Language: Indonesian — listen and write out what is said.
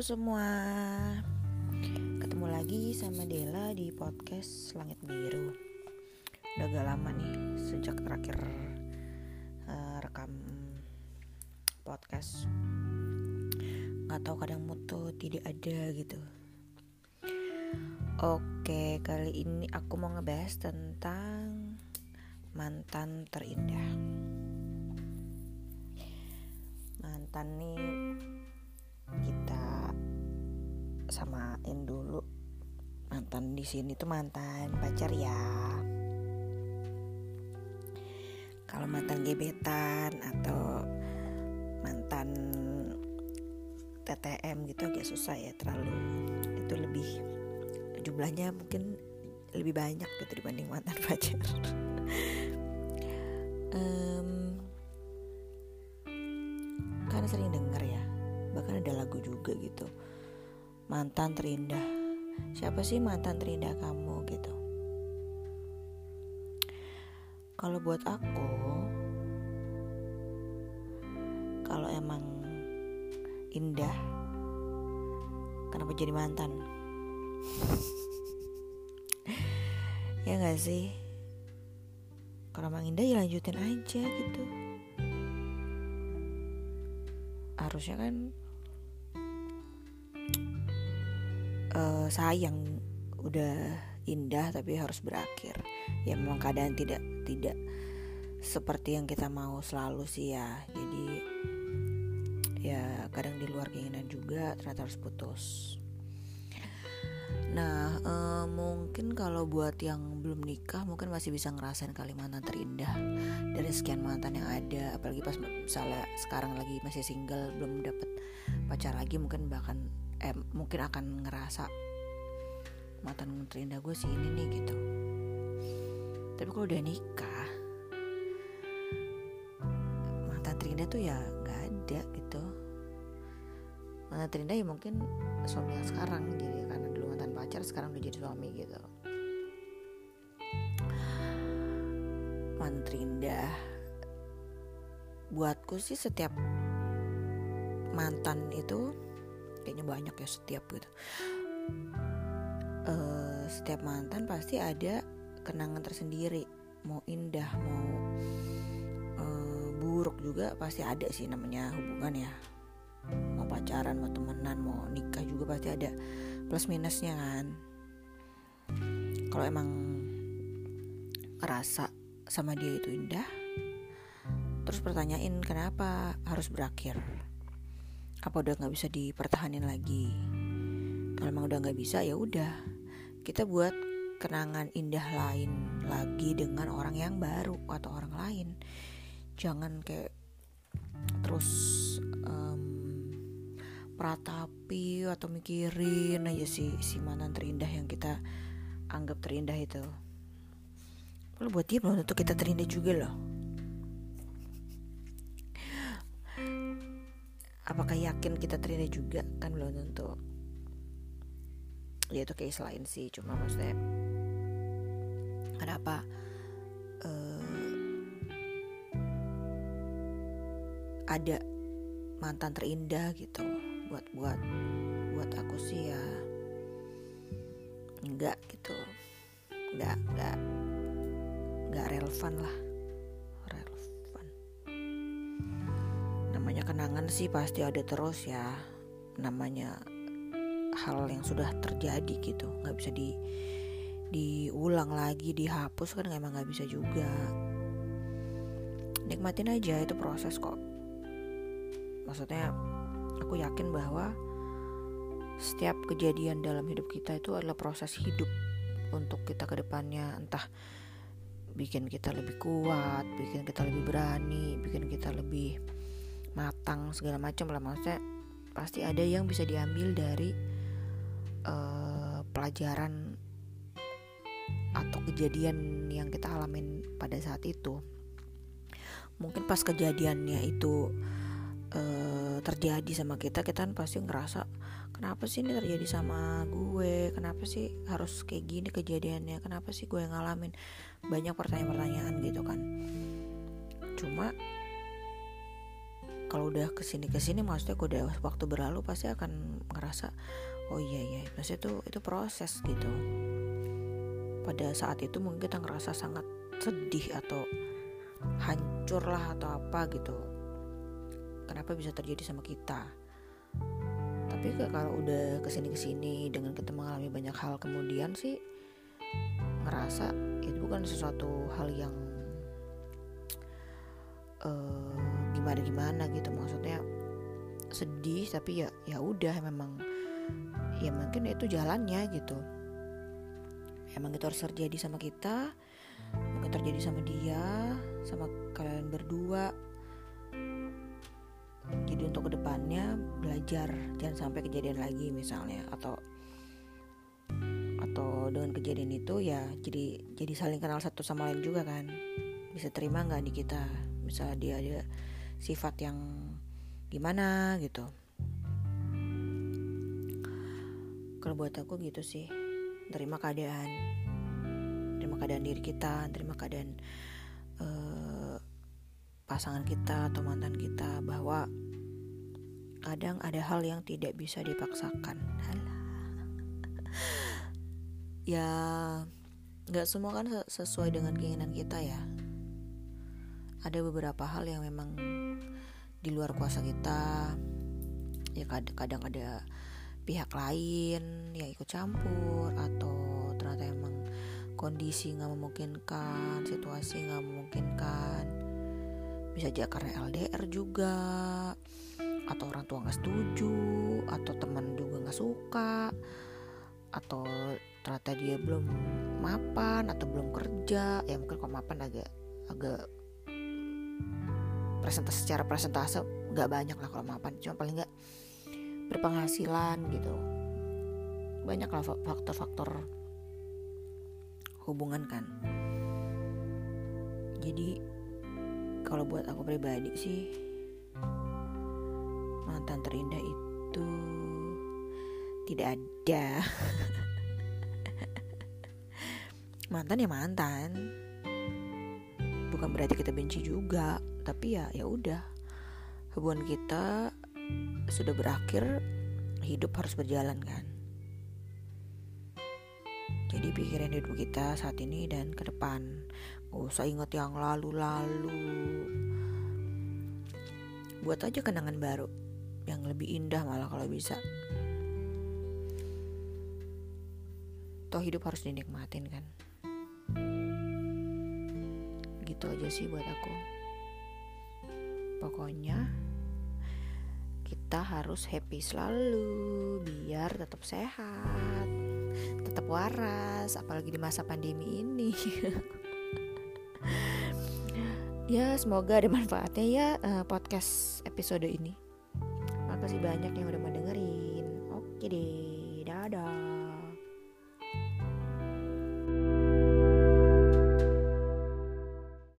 semua. Ketemu lagi sama Dela di podcast Langit Biru. Udah gak lama nih Sejak terakhir uh, rekam podcast. Gak tahu kadang tuh tidak ada gitu. Oke kali ini aku mau ngebahas tentang Mantan terindah. Mantan nih samain dulu. Mantan di sini tuh mantan pacar ya. Kalau mantan gebetan atau mantan TTM gitu agak susah ya terlalu itu lebih jumlahnya mungkin lebih banyak gitu dibanding mantan pacar. Um, karena sering denger ya bahkan ada lagu juga gitu mantan terindah. Siapa sih mantan terindah kamu gitu? Kalau buat aku kalau emang indah kenapa jadi mantan? Ya gak sih? Kalau emang indah ya lanjutin aja gitu. Harusnya kan uh, sayang udah indah tapi harus berakhir. Ya memang keadaan tidak tidak seperti yang kita mau selalu sih ya. Jadi ya kadang di luar keinginan juga ternyata harus putus. Nah, uh, mungkin kalau buat yang belum nikah mungkin masih bisa ngerasain Kalimantan terindah dari sekian mantan yang ada, apalagi pas misalnya sekarang lagi masih single belum dapet pacar lagi mungkin bahkan eh mungkin akan ngerasa mantan terindah gue sih ini nih gitu. Tapi kalau udah nikah mantan terindah tuh ya nggak ada gitu. Mantan terindah ya mungkin suami yang sekarang jadi karena dulu mantan pacar sekarang udah jadi suami gitu. Mantan terindah buatku sih setiap mantan itu kayaknya banyak ya setiap gitu. Uh, setiap mantan pasti ada kenangan tersendiri. Mau indah mau uh, buruk juga pasti ada sih namanya hubungan ya. Mau pacaran mau temenan mau nikah juga pasti ada plus minusnya kan. Kalau emang ngerasa sama dia itu indah terus pertanyain kenapa harus berakhir apa udah nggak bisa dipertahanin lagi? Kalau emang udah nggak bisa ya udah. Kita buat kenangan indah lain lagi dengan orang yang baru atau orang lain. Jangan kayak terus um, meratapi atau mikirin aja si si mantan terindah yang kita anggap terindah itu. Kalau buat dia belum tentu kita terindah juga loh apakah yakin kita terindah juga? Kan belum tentu. Ya itu kayak selain sih. Cuma maksudnya kenapa uh, ada mantan terindah gitu? Buat buat buat aku sih ya enggak gitu. Enggak enggak enggak relevan lah kenangan sih pasti ada terus ya. Namanya hal yang sudah terjadi gitu. Nggak bisa di diulang lagi dihapus kan emang nggak bisa juga. Nikmatin aja itu proses kok. Maksudnya aku yakin bahwa setiap kejadian dalam hidup kita itu adalah proses hidup untuk kita ke depannya. Entah bikin kita lebih kuat, bikin kita lebih berani, bikin kita lebih matang segala macam lah. Maksudnya pasti ada yang bisa diambil dari uh, pelajaran atau kejadian yang kita alamin pada saat itu. Mungkin pas kejadiannya itu uh, terjadi sama kita kita kan pasti ngerasa kenapa sih ini terjadi sama gue? Kenapa sih harus kayak gini kejadiannya? Kenapa sih gue ngalamin? Banyak pertanyaan-pertanyaan gitu kan. Cuma kalau udah ke sini ke sini maksudnya aku udah waktu berlalu pasti akan ngerasa oh iya iya maksudnya itu itu proses gitu. Pada saat itu mungkin kita ngerasa sangat sedih atau hancur lah atau apa gitu. Kenapa bisa terjadi sama kita? Tapi kalau udah ke sini ke sini dengan kita mengalami banyak hal kemudian sih ngerasa itu bukan sesuatu hal yang uh, gimana gimana gitu. Maksudnya sedih tapi ya ya udah memang ya mungkin itu jalannya gitu. Emang itu harus terjadi sama kita mungkin terjadi sama dia sama kalian berdua. Jadi untuk ke depannya belajar jangan sampai kejadian lagi misalnya. Atau atau dengan kejadian itu ya jadi jadi saling kenal satu sama lain juga kan. Bisa terima nggak di kita? Misalnya dia ada sifat yang gimana gitu. Kalau buat aku gitu sih terima keadaan. Terima keadaan diri kita terima keadaan uh, pasangan kita atau mantan kita bahwa kadang ada hal yang tidak bisa dipaksakan. Ya nggak semua kan sesuai dengan keinginan kita ya ada beberapa hal yang memang di luar kuasa kita. Ya kadang ada pihak lain yang ikut campur atau ternyata emang kondisi nggak memungkinkan situasi nggak memungkinkan. Bisa aja karena LDR juga atau orang tua nggak setuju atau teman juga nggak suka atau ternyata dia belum mapan atau belum kerja. Ya mungkin kalau mapan agak agak presentasi secara presentase nggak banyak lah kalau mapan. Cuma paling nggak berpenghasilan gitu. Banyak lah faktor-faktor hubungan kan. Jadi kalau buat aku pribadi sih mantan terindah itu tidak ada. Mantan ya mantan bukan berarti kita benci juga tapi ya ya udah. Hubungan kita sudah berakhir hidup harus berjalan kan? Jadi pikirin hidup kita saat ini dan ke depan. Gak usah inget yang lalu-lalu. Buat aja kenangan baru Yang lebih indah malah kalau bisa. Toh hidup harus dinikmatin kan Gitu aja sih buat aku. Pokoknya kita harus happy selalu biar tetap sehat tetap waras apalagi di masa pandemi ini. Ya semoga ada manfaatnya ya uh, podcast episode ini. Makasih banyak yang udah mendengar